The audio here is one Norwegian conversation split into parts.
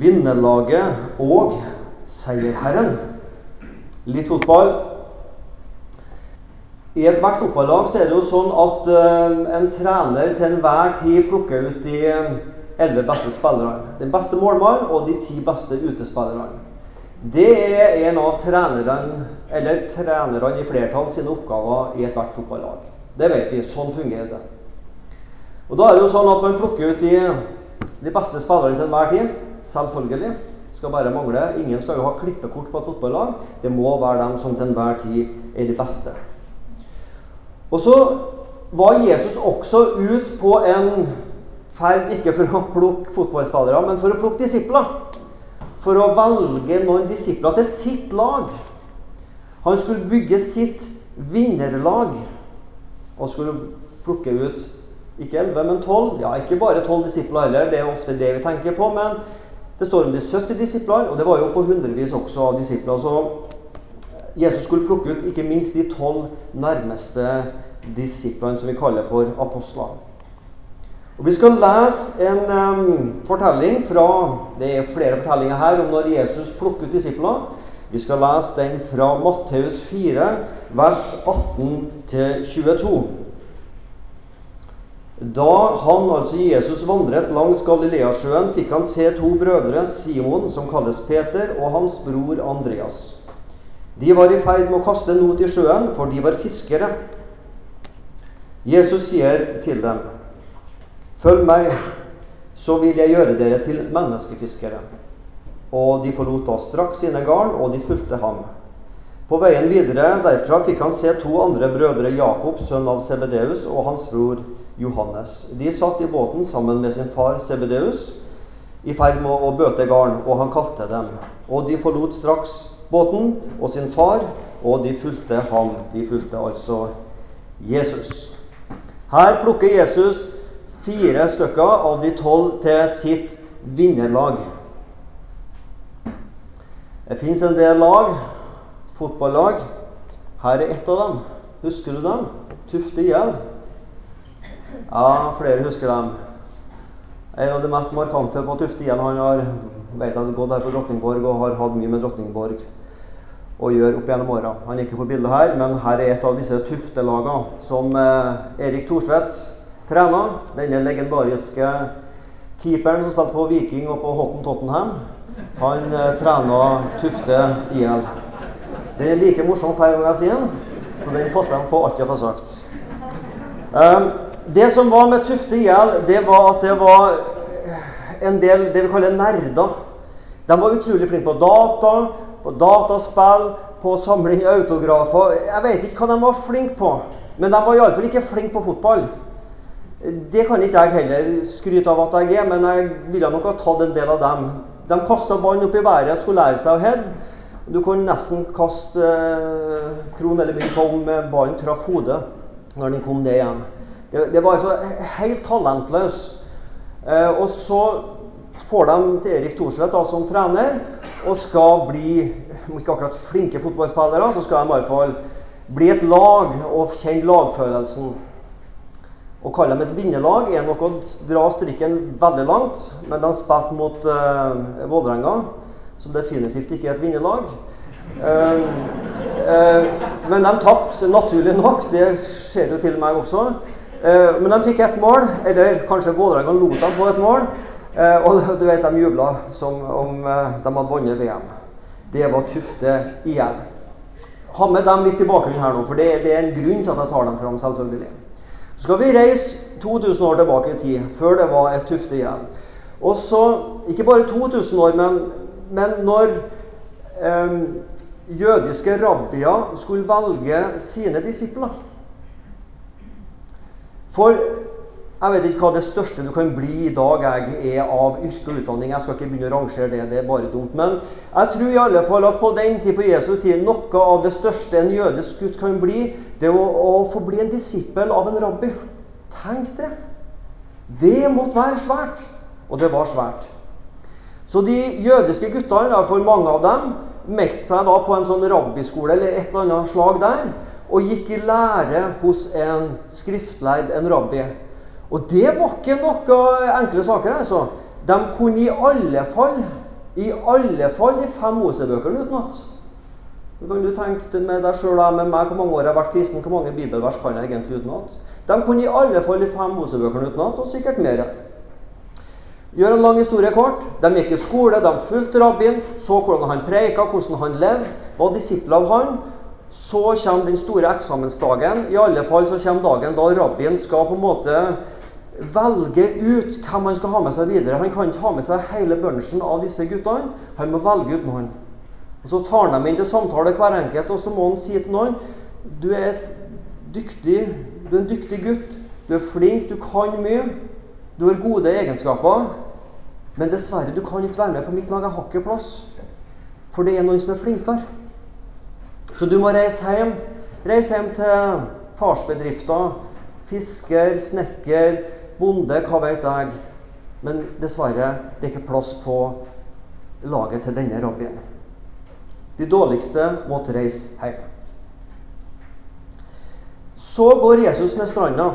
vinnerlaget og seierherren. Litt fotball. I ethvert fotballag så er det jo sånn at uh, en trener til enhver tid plukker ut de elleve beste spillerne. Den beste målmannen og de ti beste utespillerne. Det er en av trenerne, eller trenerne i flertall sine oppgaver i ethvert fotballag. Det vet vi. Sånn fungerer det. Og Da er det jo sånn at man plukker ut de, de beste spillerne til enhver tid. Selvfølgelig. Skal bare mangle. Ingen skal jo ha klippekort på et fotballag. Det må være dem som til enhver tid er de beste. Og så var Jesus også ut på en ferd ikke for å plukke fotballspillere, men for å plukke disipler. For å velge noen disipler til sitt lag. Han skulle bygge sitt vinnerlag og skulle plukke ut ikke 11, men 12. Ja, ikke bare 12 disipler heller, det er ofte det vi tenker på. Men det står om de 70 disipler, og det var jo på hundrevis også av disipler. Så Jesus skulle plukke ut ikke minst de tolv nærmeste disiplene, som vi kaller for apostler. Og Vi skal lese en um, fortelling fra Det er flere fortellinger her om når Jesus plukker ut disipler. Vi skal lese den fra Matteus 4, vers 18-22. Da han, altså Jesus, vandret langs Galileasjøen, fikk han se to brødre, Simon, som kalles Peter, og hans bror Andreas. De var i ferd med å kaste not i sjøen, for de var fiskere. Jesus sier til dem, 'Følg meg, så vil jeg gjøre dere til menneskefiskere.' Og de forlot da straks sine garn, og de fulgte ham. På veien videre derfra fikk han se to andre brødre, Jakob, sønn av Sebedeus, og hans bror Johannes. De satt i båten sammen med sin far Sebedeus i ferd med å bøte garn, og han kalte dem. Og de forlot straks båten og sin far, og de fulgte ham. De fulgte altså Jesus. Her plukker Jesus fire stykker av de tolv til sitt vinnerlag. Det fins en del lag, fotballag. Her er ett av dem. Husker du dem? Tufte IL. Ja, flere husker dem. En av de mest markante på Tufte IL han har vet jeg, gått her på Drottningborg og har hatt mye med Drottningborg å gjøre opp gjennom åra. Han er ikke på bildet her, men her er et av disse Tufte-lagene som eh, Erik Thorsvedt trener. Denne legendariske keeperen som spilte på Viking og på Hotten Tottenham. Han eh, trena Tufte IL. Den er like morsom hver gang jeg sier den, så den passer på alt jeg har sagt. Um, det som var med Tufte IL, det var at det var en del det vi kaller nerder. De var utrolig flinke på data, på dataspill, på samling autografer. Jeg vet ikke hva de var flinke på, men de var iallfall ikke flinke på fotball. Det kan ikke jeg heller skryte av at jeg er, men jeg ville nok ha tatt en del av dem. De kasta ballen opp i været, og skulle lære seg å heade. Du kunne nesten kaste eh, kron eller mynt på om ballen traff hodet når den kom ned igjen. Det, det var altså helt talentløs. Eh, og så får de til Erik Thorstvedt som trener og skal bli ikke akkurat flinke fotballspillere, så skal de i hvert fall bli et lag og kjenne lagfølelsen. Å kalle dem et vinnerlag er nok å dra strikken veldig langt, men de spilte mot uh, Vålerenga, som definitivt ikke er et vinnerlag. Uh, uh, men de tapte, naturlig nok. Det skjer jo til meg også. Uh, men de fikk ett mål, eller kanskje Vålerenga lot dem få et mål. og du vet, de jubla som om de hadde vunnet VM det var Tufte igjen. Ha med dem litt i bakgrunnen her nå, for det, det, er en grunn til at jeg tar dem fram. selvfølgelig. Så skal vi reise 2000 år tilbake i tid, før det var et Tufte igjen. Og så, Ikke bare 2000 år, men, men når eh, jødiske rabbier skulle velge sine disipler For jeg vet ikke hva det største du kan bli i dag jeg er av yrke og utdanning. Jeg skal ikke begynne å rangere det, det er bare dumt. Men jeg tror i alle fall at på den tid på Jesu tid noe av det største en jødisk gutt kan bli, det er å, å få bli en disippel av en rabbi. Tenk det! Det måtte være svært. Og det var svært. Så de jødiske guttene, for mange av dem, meldte seg da på en sånn rabbiskole eller et eller annet slag der, og gikk i lære hos en skriftlærd, en rabbi. Og det var ikke noen enkle saker. altså. De kunne i alle fall I alle fall de fem Mosebøkene utenat. Du kan du tenke med deg sjøl med meg hvor mange år jeg har vært kristen, hvor mange bibelvers kan jeg egentlig utenat? De kunne i alle fall de fem Mosebøkene utenat, og sikkert mer. Gjør en lang historie kort. De gikk i skole, de fulgte rabbien, så hvordan han preika, hvordan han levde, var disipler av han. Så kommer den store eksamensdagen. I alle fall så kommer dagen da rabbien skal på en måte velge ut hvem han skal ha med seg videre. Han kan ikke ha med seg hele bunchen av disse guttene. Han må velge ut noen. Og Så tar han dem inn til samtale hver enkelt, og så må han si til noen du er, dyktig, du er en dyktig gutt. Du er flink, du kan mye. Du har gode egenskaper. Men dessverre, du kan ikke være med på mitt lag. Jeg har ikke plass. For det er noen som er flinkere. Så du må reise hjem. Reise hjem til farsbedrifter. Fisker, snekker, bonde, hva vet jeg. Men dessverre, det er ikke plass på laget til denne rabbien. De dårligste måtte reise hjem. Så går Jesus med stranda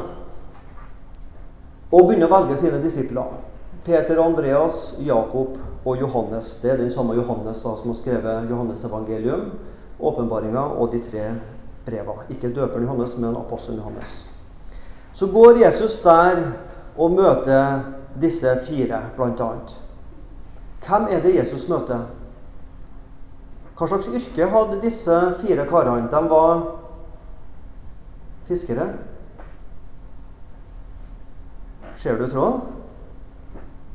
og begynner å velge sine disipler. Peter, Andreas, Jakob og Johannes. Det er den samme Johannes da, som har skrevet Johannes evangelium, åpenbaringa og de tre breva. Ikke døperen Johannes, men apostelen Johannes. Så går Jesus der og møter disse fire, annet. Hvem er det Jesus møter? Hva slags yrke hadde disse fire karene? De var fiskere. Ser du tråden?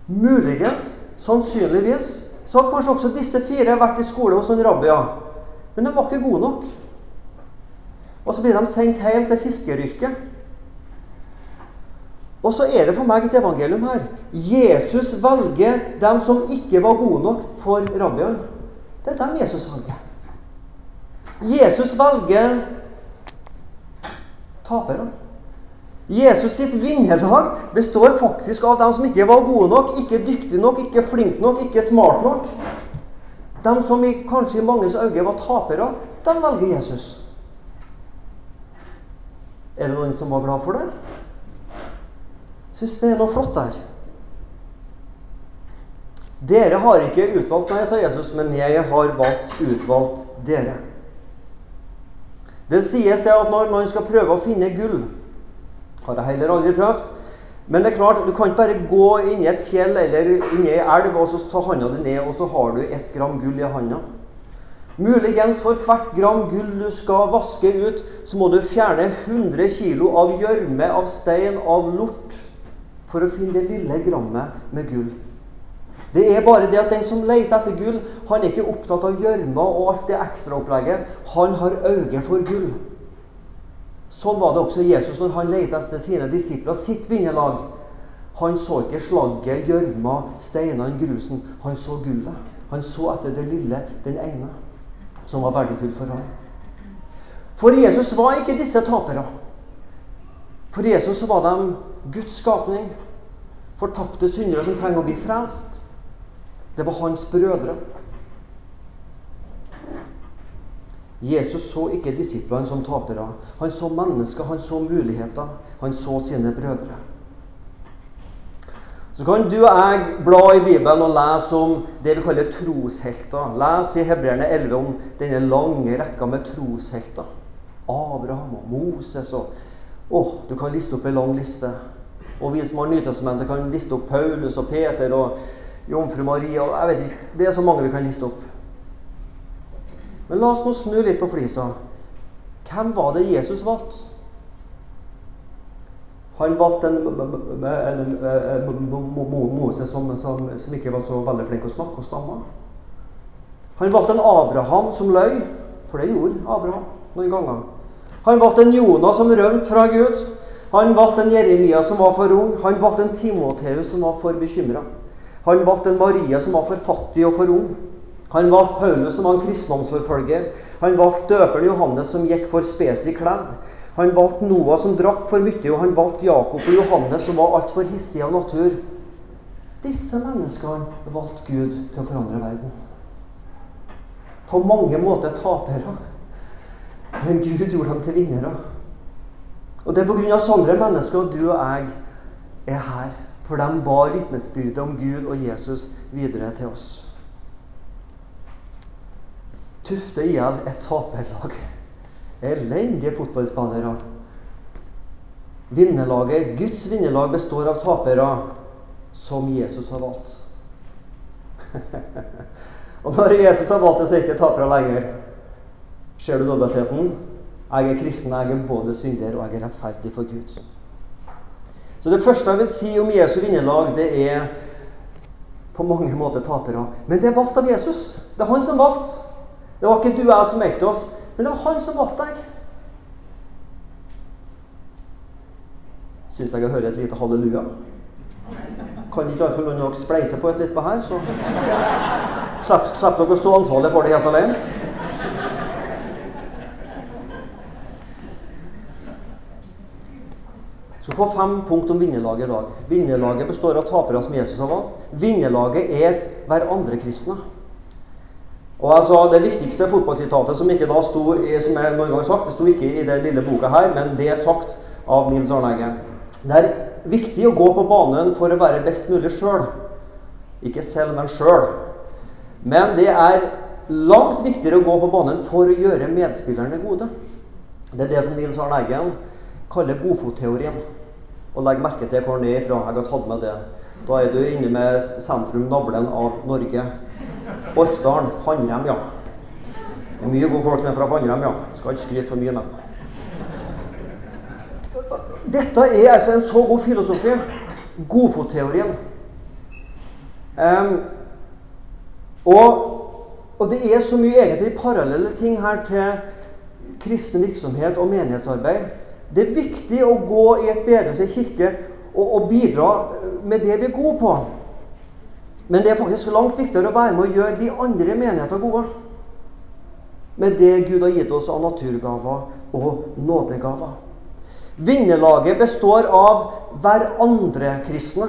Muligens, sannsynligvis, så hadde kanskje også disse fire vært i skole hos en rabbier. Men de var ikke gode nok. Og så blir de sendt hjem til fiskeryrket. Og så er det for meg et evangelium her. Jesus velger dem som ikke var gode nok for rabbiene. Det er dem Jesus velger. Jesus velger taperne. Jesus sitt vinnerlag består faktisk av dem som ikke var gode nok, ikke dyktige nok, ikke flinke nok, ikke smart nok. De som i, kanskje i manges øyne var tapere, de velger Jesus. Er det noen som var glad for det? Syns det er noe flott der. Dere har ikke utvalgt meg, sa Jesus, men jeg har valgt utvalgt dere. Det sies at når man skal prøve å finne gull har jeg heller aldri prøvd. Men det er klart, du kan ikke bare gå inn i et fjell eller inn i ei elv og så ta handa di ned, og så har du ett gram gull i handa. Muligens for hvert gram gull du skal vaske ut, så må du fjerne 100 kg av gjørme, av stein, av lort for å finne det lille grammet med gull. Det er bare det at den som leter etter gull, han er ikke opptatt av gjørma og alt det ekstraopplegget. Han har øye for gull. Sånn var det også Jesus når han lette etter sine disipler, sitt vinnerlag. Han så ikke slagget, gjørma, steinene, grusen. Han så gullet. Han så etter det lille, den ene, som var verdifull for ham. For Jesus var ikke disse tapere. For Jesus var de Guds skapning. Fortapte syndere som trenger å bli frelst. Det var hans brødre. Jesus så ikke disiplene som tapere. Han så mennesker, han så muligheter. Han så sine brødre. Så kan du og jeg bla i Bibelen og lese om det vi kaller troshelter. Les i Hebreerne 11 om denne lange rekka med troshelter. Abraham og Moses og Åh, du kan liste opp en lang liste. Og vi som har Nytestamentet, kan liste opp Paulus og Peter og jomfru Maria. og jeg vet ikke, Det er så mange vi kan liste opp. Men la oss nå snu litt på flisa. Hvem var det Jesus valgte? Han valgte en, Moses som, som, som, ikke var så veldig flink å snakke og stamme. Han valgte en Abraham som løy, for det gjorde Abraham noen ganger. Han valgte en Jonah som rømte fra Gud. Han valgte en Jeremia som var for ung. Han valgte en Timoteus som var for bekymra. Han valgte en Maria som var for fattig og for ung. Han valgte Paulus, som var en kristendomsforfølger. Han valgte døperen Johannes, som gikk for spesi kledd. Han valgte Noah, som drakk for mye, og han valgte Jakob og Johannes, som var altfor hissige av natur. Disse menneskene valgte Gud til å forandre verden. På mange måter tapere. Men Gud gjorde dem til vinnere. Og det er pga. sånne mennesker du og jeg er her. For de bar vitnesbyrdet om Gud og Jesus videre til oss. Tufte i et taperlag. Elendige fotballspillere. Vinnerlaget, Guds vinnerlag består av tapere som Jesus har valgt. og når Jesus har valgt det, så er ikke tapere lenger. Ser du dobbeltheten? Jeg er kristen, jeg er både synder og jeg er rettferdig for Gud. Så det første jeg vil si om Jesu vinnerlag, det er på mange måter tapere. Men det er valgt av Jesus. Det er han som valgte. Det var ikke du og jeg som meldte oss, men det var han som valgte deg. Syns jeg jeg hører et lite halleluja. Kan ikke iallfall noen av dere spleise på et litt på her, så slipper dere å stå ansvarlig for det helt alene. Så få fem punkt om vinnerlaget i dag. Vinnerlaget består av tapere som Jesus har valgt. Vinnerlaget er et hverandre-kristne. Og altså, Det viktigste fotballsitatet som ikke da sto i, som jeg noen gang sagt, det sto ikke i den lille boka her, men det er sagt av Nils Arne. Det er viktig å gå på banen for å være best mulig sjøl. Ikke selv, men sjøl. Men det er langt viktigere å gå på banen for å gjøre medspillerne gode. Det er det som Nils Arne Eggen kaller godfotteorien. Og legg merke til hvor den er ifra. Jeg har tatt med det. Da er du inne med sentrum-navlen av Norge. Orkdalen. Fannrem, ja. Det er mye gode folk med fra Fannrem, ja. Skal ikke skryte for mye med Dette er altså en så god filosofi. Godfotteorien. Um, og, og, det er så mye egentlig parallelle ting her til kristen virksomhet og menighetsarbeid. Det er viktig å gå i et bedehus, i kirke, og, og, bidra med det vi er gode på. Men det er faktisk langt viktigere å være med å gjøre de andre menigheter gode. Med det Gud har gitt oss av naturgaver og nådegaver. Vinnerlaget består av hverandre-kristne.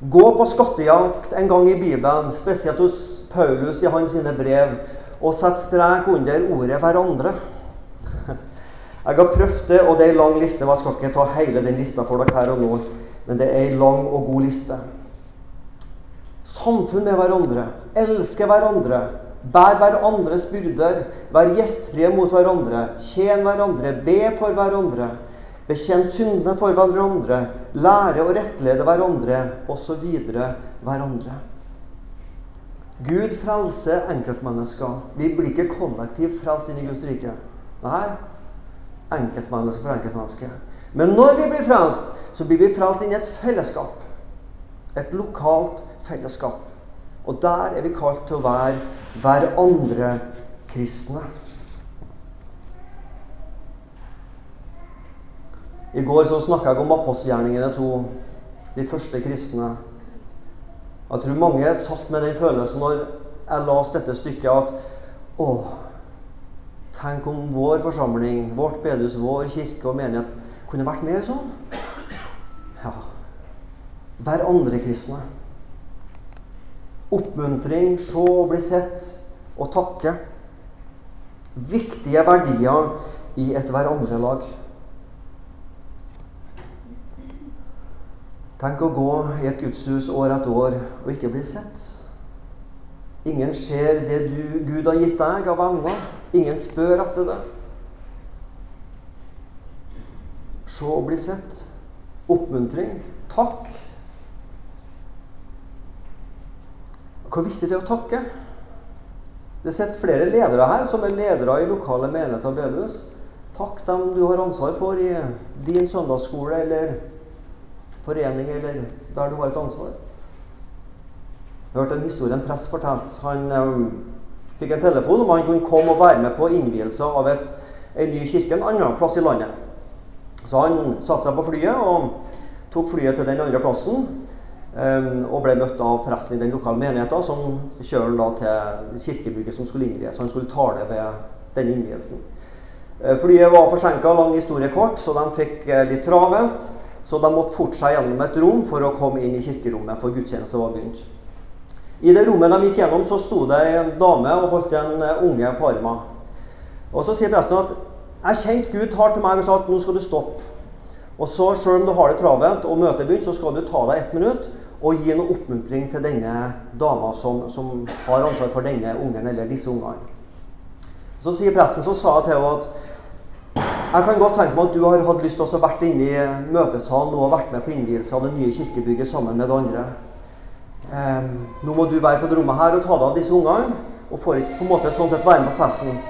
Gå på skattejakt en gang i Bibelen, spesielt hos Paulus i hans brev, og sett strek under ordet 'hverandre'. Jeg har prøvd det, og det er en lang liste. Jeg skal ikke ta hele den lista for dere her og nå, men det er en lang og god liste. Samfunn med hverandre. Elske hverandre. Bær hverandres byrder. Vær gjestfrie mot hverandre. Tjen hverandre. Be for hverandre. Bekjenn syndene for hverandre. Lære å rettlede hverandre, osv. hverandre. Gud frelser enkeltmennesker. Vi blir ikke kollektivt frelst inn i Guds rike. Nei, enkeltmenneske for enkeltmenneske. Men når vi blir frelst, så blir vi frelst inn i et fellesskap. Et lokalt fellesskap. Og der er vi kalt til å være hverandre kristne. I går så snakka jeg om apostelgjerningene to, de første kristne. Jeg tror mange satt med den følelsen når jeg leste dette stykket, at å, Tenk om vår forsamling, vårt bedehus, vår kirke og menighet kunne vært mer sånn. Ja. Hver andre kristne. Oppmuntring, se og bli sett og takke. Viktige verdier i et hverandre-lag. Tenk å gå i et gudshus år etter år og ikke bli sett. Ingen ser det du, Gud har gitt deg av evner. Ingen spør etter det. Se og bli sett. Oppmuntring. Takk. Hvor viktig det er å takke. Det sitter flere ledere her som er ledere i lokale menigheter og bedehus. Takk dem du har ansvar for i din søndagsskole eller forening eller der du har et ansvar. Jeg hørte en historie en prest fortalte. Han um, fikk en telefon om han kunne komme og være med på innvielse av en ny kirke en annen plass i landet. Så han satte seg på flyet og tok flyet til den andre plassen. Um, og ble møtt av presten i den lokale menigheten, som kjører da til kirkebygget som skulle innvies. Han skulle tale ved denne innvielsen. Uh, flyet var forsinka, lang historie kort, så de fikk uh, litt travelt. Så de måtte forte seg gjennom et rom for å komme inn i kirkerommet, for gudstjeneste var begynt. I det rommet de gikk gjennom, så sto det en dame og holdt en eh, unge på armen. Og så sier presten at 'Jeg kjente Gud tar til meg og sa at nå skal du stoppe'. Og så, Selv om du har det travelt og møtet begynt, så skal du ta deg ett minutt og gi noe oppmuntring til denne dama som, som har ansvar for denne ungen eller disse ungene. Så sier presten, så sa jeg til henne at jeg kan godt tenke meg at du har hatt lyst til å vært inne i møtesalen og vært med på innvielse av det nye kirkebygget sammen med det andre. Um, nå må du være på det rommet her og ta deg av disse ungene, og får ikke på en måte sånn sett være med på festen.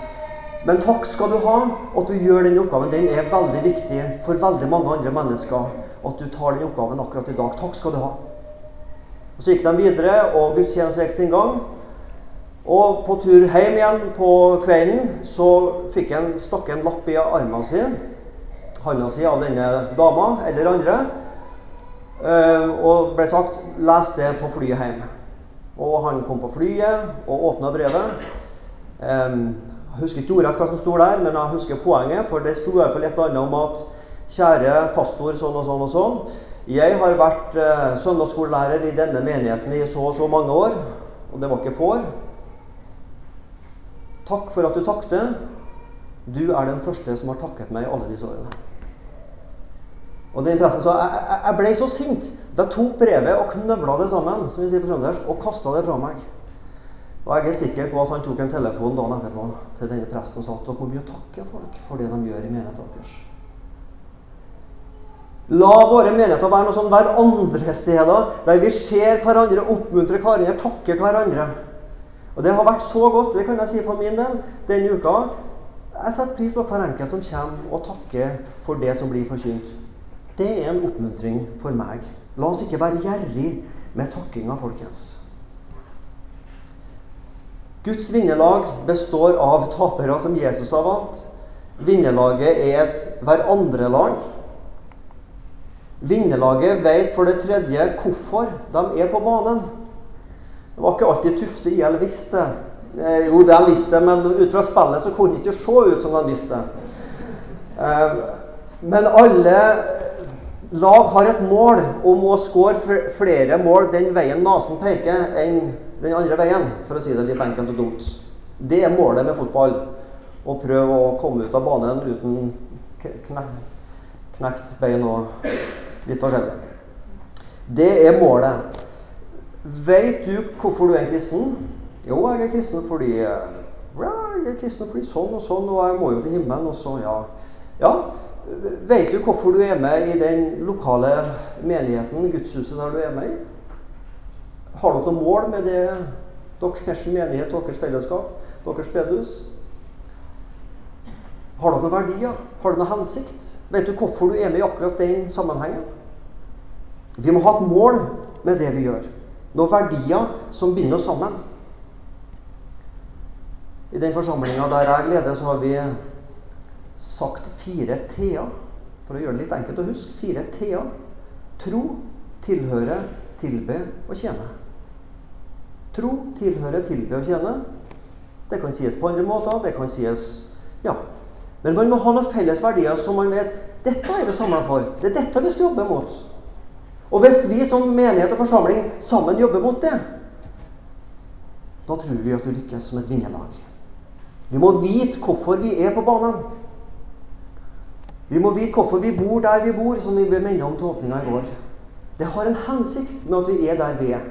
Men takk skal du ha at du gjør den oppgaven. Den er veldig viktig for veldig mange andre mennesker. At du tar den oppgaven akkurat i dag. Takk skal du ha. Så gikk de videre, og gudstjenesten gikk sin gang. Og på tur hjem igjen på kvelden så fikk han stakk en lapp i armen sin, handa si, av denne dama eller andre. Eh, og ble sagt 'les det på flyet hjem'. Og han kom på flyet og åpna brevet. Jeg husker ikke ordrett hva som sto der, men jeg husker poenget. For det sto i hvert fall et eller annet om at kjære pastor sånn og sånn og sånn. Jeg har vært eh, søndagsskolelærer i denne menigheten i så og så mange år. Og det var ikke får. Takk for at du takte. Du er den første som har takket meg i alle disse årene. Og den presten sa jeg, jeg, jeg ble så sint. Da tok brevet og knøvla det sammen som vi sier på Trønders, og kasta det fra meg. Og jeg er sikker på at han tok en telefon dagen etterpå til denne presten og sa at dere må takke folk for det de gjør i menigheten deres. La våre menigheter være noe sånn hverandre steder, der vi ser hverandre, oppmuntrer hverandre, takker hverandre. Og det har vært så godt, det kan jeg si for min del, denne uka. Jeg setter pris på hver enkelt som kommer og takker for det som blir forkynt. Det er en oppmuntring for meg. La oss ikke være gjerrig med takkinga, folkens. Guds vinnerlag består av tapere som Jesus har valgt. Vinnerlaget er et hverandre-lag. Vinnerlaget vet for det tredje hvorfor de er på banen. Det var ikke alltid Tufte IL visste. Eh, jo, de visste men ut fra spillet så kunne det ikke se ut som de visste. Eh, men alle lag har et mål om å skåre flere mål den veien nesen peker, enn den andre veien, for å si det litt enkelt og dumt. Det er målet med fotball. Å prøve å komme ut av banen uten knekt bein og litt forskjellig. Det er målet. Veit du hvorfor du er en kristen? Jo, jeg er kristen fordi ja, jeg er kristen fordi sånn og sånn, og jeg må jo til himmelen, og så, ja. Ja, Veit du hvorfor du er med i den lokale menigheten, gudshuset der du er med i? Har dere noe mål med det, deres menighet, deres fellesskap, deres bedehus? Har dere noen verdier? Har dere noen hensikt? Vet du hvorfor du er med i akkurat den sammenhengen? Vi må ha et mål med det vi gjør. Noen verdier som binder oss sammen. I den forsamlinga der jeg leder, så har vi sagt fire T-er. For å gjøre det litt enkelt å huske. Fire T-er. Tro, tilhøre, tilbe og tjene. Tro, tilhøre, tilbe og tjene. Det kan sies på andre måter. Det kan sies Ja. Men man må ha noen felles verdier som man vet dette er vi samla for. Det er dette vi skal jobbe mot. Og hvis vi som menighet og forsamling sammen jobber mot det, da tror vi at vi lykkes som et vinnerlag. Vi må vite hvorfor vi er på banen. Vi må vite hvorfor vi bor der vi bor, som vi ble minnet om til åpninga i går. Det har en hensikt med at vi er der vi er.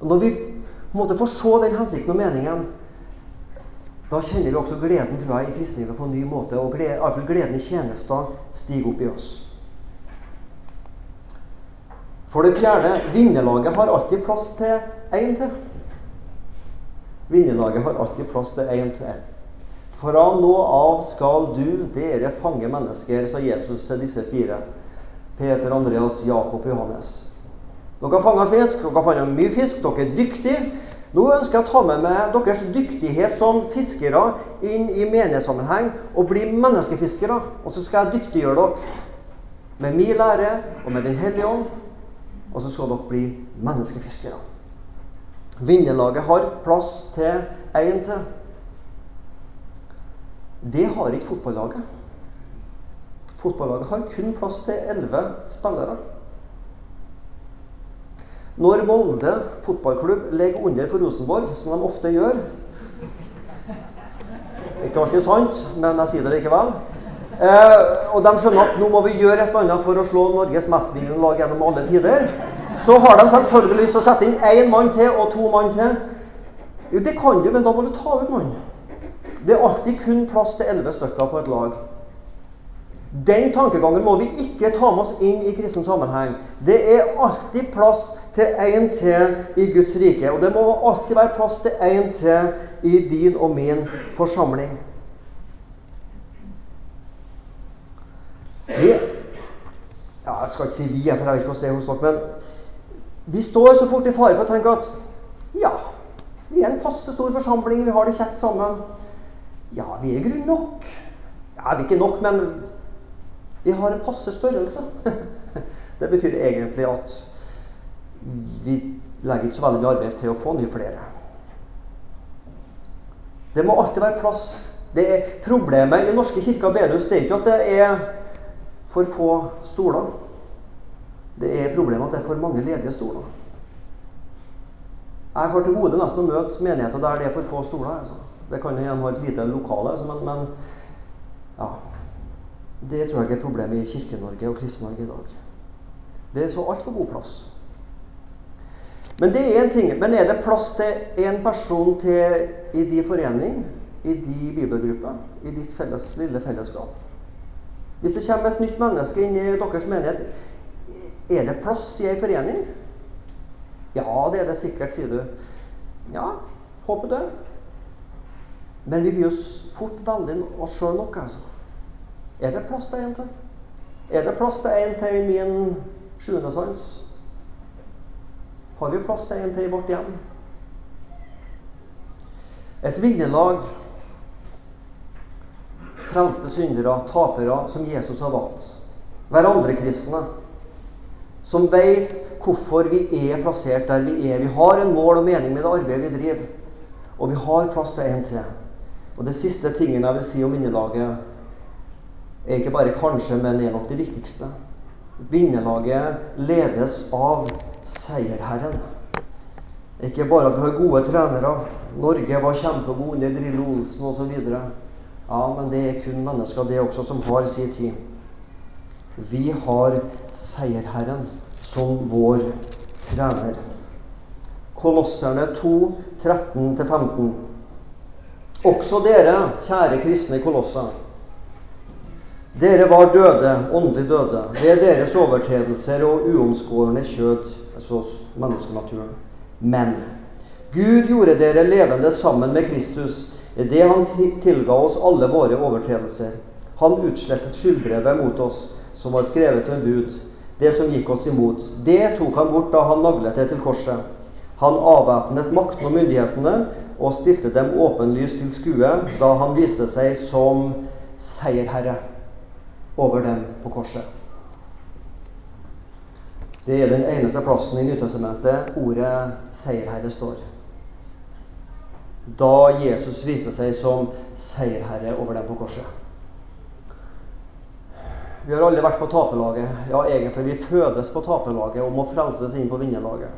Og når vi på en måte får se den hensikten og meningen, da kjenner vi også gleden tror jeg, i kristenlivet på en ny måte. Og glede, iallfall gleden i tjenester stiger opp i oss. For det fjerde vinnerlaget har alltid plass til én til. Vinnerlaget har alltid plass til én til. Fra nå av skal du, dere, fange mennesker, sa Jesus til disse fire. Peter, Andreas, Jakob og Johannes. Dere har fanga fisk, dere har fanget mye fisk, dere er dyktige. Nå ønsker jeg å ta med meg deres dyktighet som fiskere inn i menighetssammenheng og bli menneskefiskere. Og så skal jeg dyktiggjøre dere med min lære og med Den hellige ånd og så skal dere bli menneskefiskere. Vinnerlaget har plass til én til. Det har ikke fotballaget. Fotballaget har kun plass til elleve spillere. Når Molde fotballklubb ligger under for Rosenborg, som de ofte gjør Ikke alltid sant, men jeg sier det likevel. eh, og de skjønner at nå må vi gjøre et eller annet for å slå Norges mestvinnende lag gjennom alle tider, så har de selvfølgelig lyst til å sette inn én mann til og to mann til. Jo, det kan du, men da må du ta ut noen. Det er alltid kun plass til elleve stykker på et lag. Den tankegangen må vi ikke ta med oss inn i kristen sammenheng. Det er alltid plass til én til i Guds rike. Og det må alltid være plass til én til i din og min forsamling. Vi, ja, jeg skal ikke si vi, for jeg vet ikke hvordan det er hos dere, men vi står så fort i fare for å tenke at ja, vi er en passe stor forsamling, vi har det kjekt sammen. Ja, vi er i grunnen nok. Ja, vi er ikke nok, men vi har en passe størrelse. Det betyr egentlig at vi legger ikke så veldig mye arbeid til å få nye flere. Det må alltid være plass. Det er Problemet i Norske kirker bedehus er ikke at det er for få stoler. Det er problemet at det er for mange ledige stoler. Jeg har til gode nesten å møte menigheter der det er for få stoler. Altså. Det kan igjen ha et lite lokale, altså, men, men ja, det tror jeg er problemet i Kirke-Norge og Kristen-Norge i dag. Det er så altfor god plass. Men det er en ting. Men er det plass til én person til i de forening, i de bibelgrupper, i ditt felles, lille fellesskap? Hvis det kommer et nytt menneske inn i deres menighet, er det plass i ei forening? Ja, det er det sikkert, sier du. Ja, håper det. Men vi blir jo fort veldig oss sjøl nok, altså. Er det plass til en til? Er det plass til en til min sjuende sans? Har vi plass til en til i vårt hjem? Et vinnerlag, frelste syndere, tapere, som Jesus har valgt. Hverandre-kristne. Som veit hvorfor vi er plassert der vi er. Vi har en mål og mening med det arbeidet vi driver. Og vi har plass til en til. Og det siste tingen jeg vil si om vinnerlaget, er ikke bare kanskje, men er nok det viktigste. Vinnerlaget ledes av seierherren. Ikke bare at vi har gode trenere. Norge var kjempegod under Drillo Olsen osv. Ja, men det er kun mennesker, det også, som har sin tid. Vi har seierherren som vår trener. Kolosserne 2, 13-15. Også dere, kjære kristne kolosser dere var døde, åndelig døde, ved deres overtredelser og uomskårne kjød, altså menneskenaturen. Men Gud gjorde dere levende sammen med Kristus idet han tilga oss alle våre overtredelser. Han utslettet skyldbrevet mot oss, som var skrevet til en bud, det som gikk oss imot. Det tok han bort da han naglet det til korset. Han avvæpnet makten og myndighetene og stilte dem åpenlyst til skue da han viste seg som seierherre over dem på korset. Det er den eneste plassen i Nytestamentet ordet 'seierherre' står. Da Jesus viste seg som seierherre over dem på korset. Vi har alle vært på taperlaget. Ja, egentlig vi fødes på taperlaget og må frelses inn på vinnerlaget.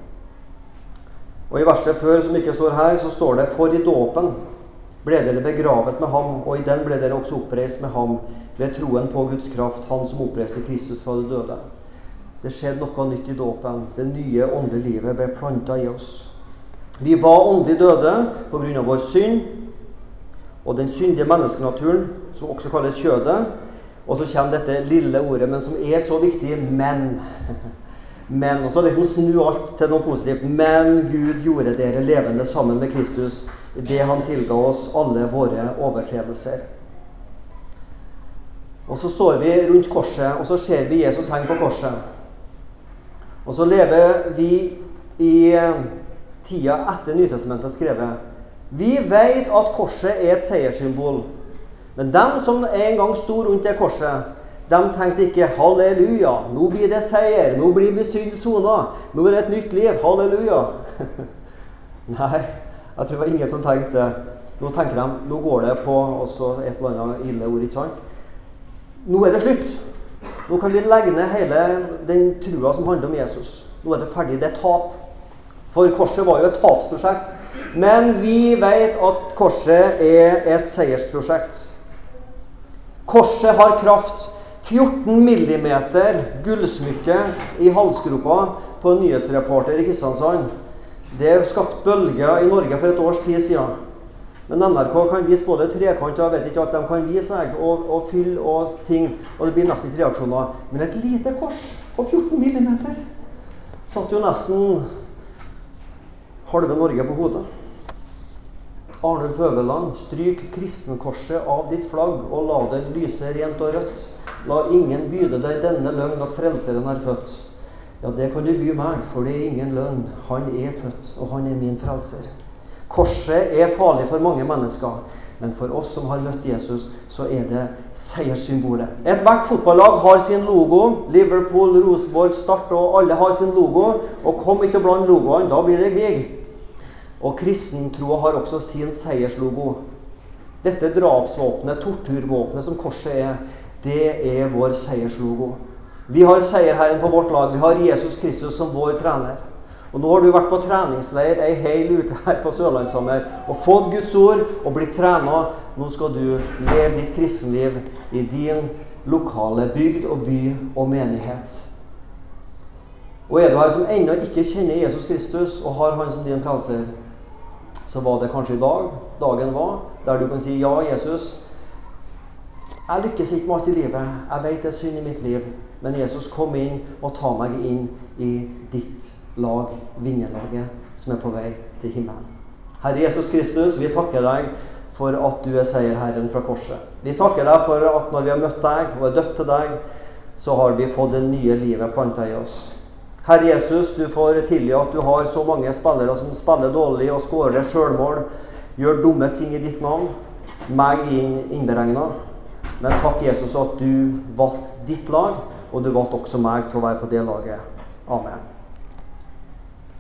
Og I verset før, som ikke står her, så står det 'For i dåpen ble dere begravet med ham, og i den ble dere også oppreist med ham' ved troen på Guds kraft, Han som oppreiste Kristus fra de døde. Det skjedde noe nytt i dåpen. Det nye åndelige livet ble planta i oss. Vi var åndelig døde pga. vår synd og den syndige menneskenaturen, som også kalles kjødet. Og så kommer dette lille ordet, men som er så viktig men. Men, og så liksom snu alt til noe positivt. Men Gud gjorde dere levende sammen med Kristus det han tilga oss alle våre overtredelser. Og så står vi rundt korset, og så ser vi Jesus henge på korset. Og så lever vi i eh, tida etter Nytestamentet skrevet. Vi vet at korset er et seierssymbol. Men dem som en gang sto rundt det korset, de tenkte ikke 'halleluja', nå blir det seier, nå blir vi synd sona, nå er det et nytt liv, halleluja. Nei, jeg tror det var ingen som tenkte Nå tenker de, nå går det på også et eller annet ille ord, ikke sant? Nå er det slutt. Nå kan vi legge ned hele den trua som handler om Jesus. Nå er det ferdig. Det er tap. For korset var jo et tapsprosjekt. Men vi vet at korset er et seiersprosjekt. Korset har kraft. 14 millimeter gullsmykke i halsgropa på en nyhetsreporter i Kristiansand. Det skapt bølger i Norge for et års tid siden. Men NRK kan vise både trekant og jeg vet ikke alt de kan vise og, og fyll og ting. Og det blir nesten ikke reaksjoner. Men et lite kors på 14 millimeter satt jo nesten halve Norge på hodet. Arnulf Øverland, stryk kristenkorset av ditt flagg, og la det lyse rent og rødt. La ingen byde deg denne løgn at Frelseren er født. Ja, det kan du by meg, for det er ingen løgn. Han er født, og han er min frelser. Korset er farlig for mange mennesker. Men for oss som har møtt Jesus, så er det seierssymbolet. Ethvert fotballag har sin logo. Liverpool, Rosenborg, Start og alle har sin logo. Og kom ikke blant logoene, da blir det krig. Og kristentroa har også sin seierslogo. Dette drapsvåpenet, torturvåpenet som korset er, det er vår seierslogo. Vi har seierherren på vårt lag. Vi har Jesus Kristus som vår trener. Og Nå har du vært på treningsleir ei hel uke her på Sørlandssommer og fått Guds ord og blitt trena. Nå skal du leve ditt kristenliv i din lokale bygd og by og menighet. Og er du her som ennå ikke kjenner Jesus Kristus og har Han som din frelser, så var det kanskje i dag dagen var, der du kan si ja, Jesus. Jeg lykkes ikke med alt i livet. Jeg vet det er synd i mitt liv. Men Jesus, kom inn og ta meg inn i ditt lag, vinnerlaget, som er på vei til himmelen. Herre Jesus Kristus, vi takker deg for at du er seierherren fra korset. Vi takker deg for at når vi har møtt deg og er døpt til deg, så har vi fått det nye livet planta i oss. Herre Jesus, du får tilgi at du har så mange spillere som spiller dårlig og skårer sjølmål, gjør dumme ting i ditt navn, meg innberegna. Men takk, Jesus, at du valgte ditt lag, og du valgte også meg til å være på det laget. Amen.